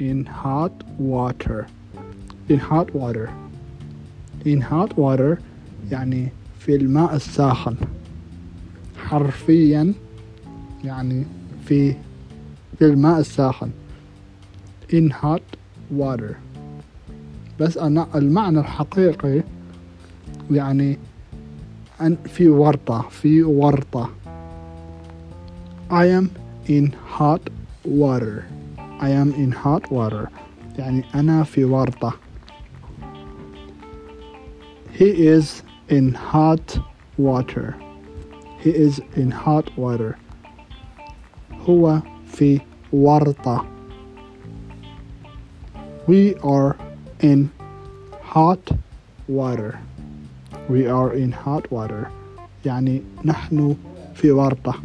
in hot water. In hot water. In hot water يعني في الماء الساخن. حرفيا يعني في في الماء الساخن. In hot water. بس أنا المعنى الحقيقي يعني أن في ورطة في ورطة. I am in hot water. I am in hot water يعني أنا في ورطة He is in hot water He is in hot water هو في ورطة We are in hot water We are in hot water يعني نحن في ورطة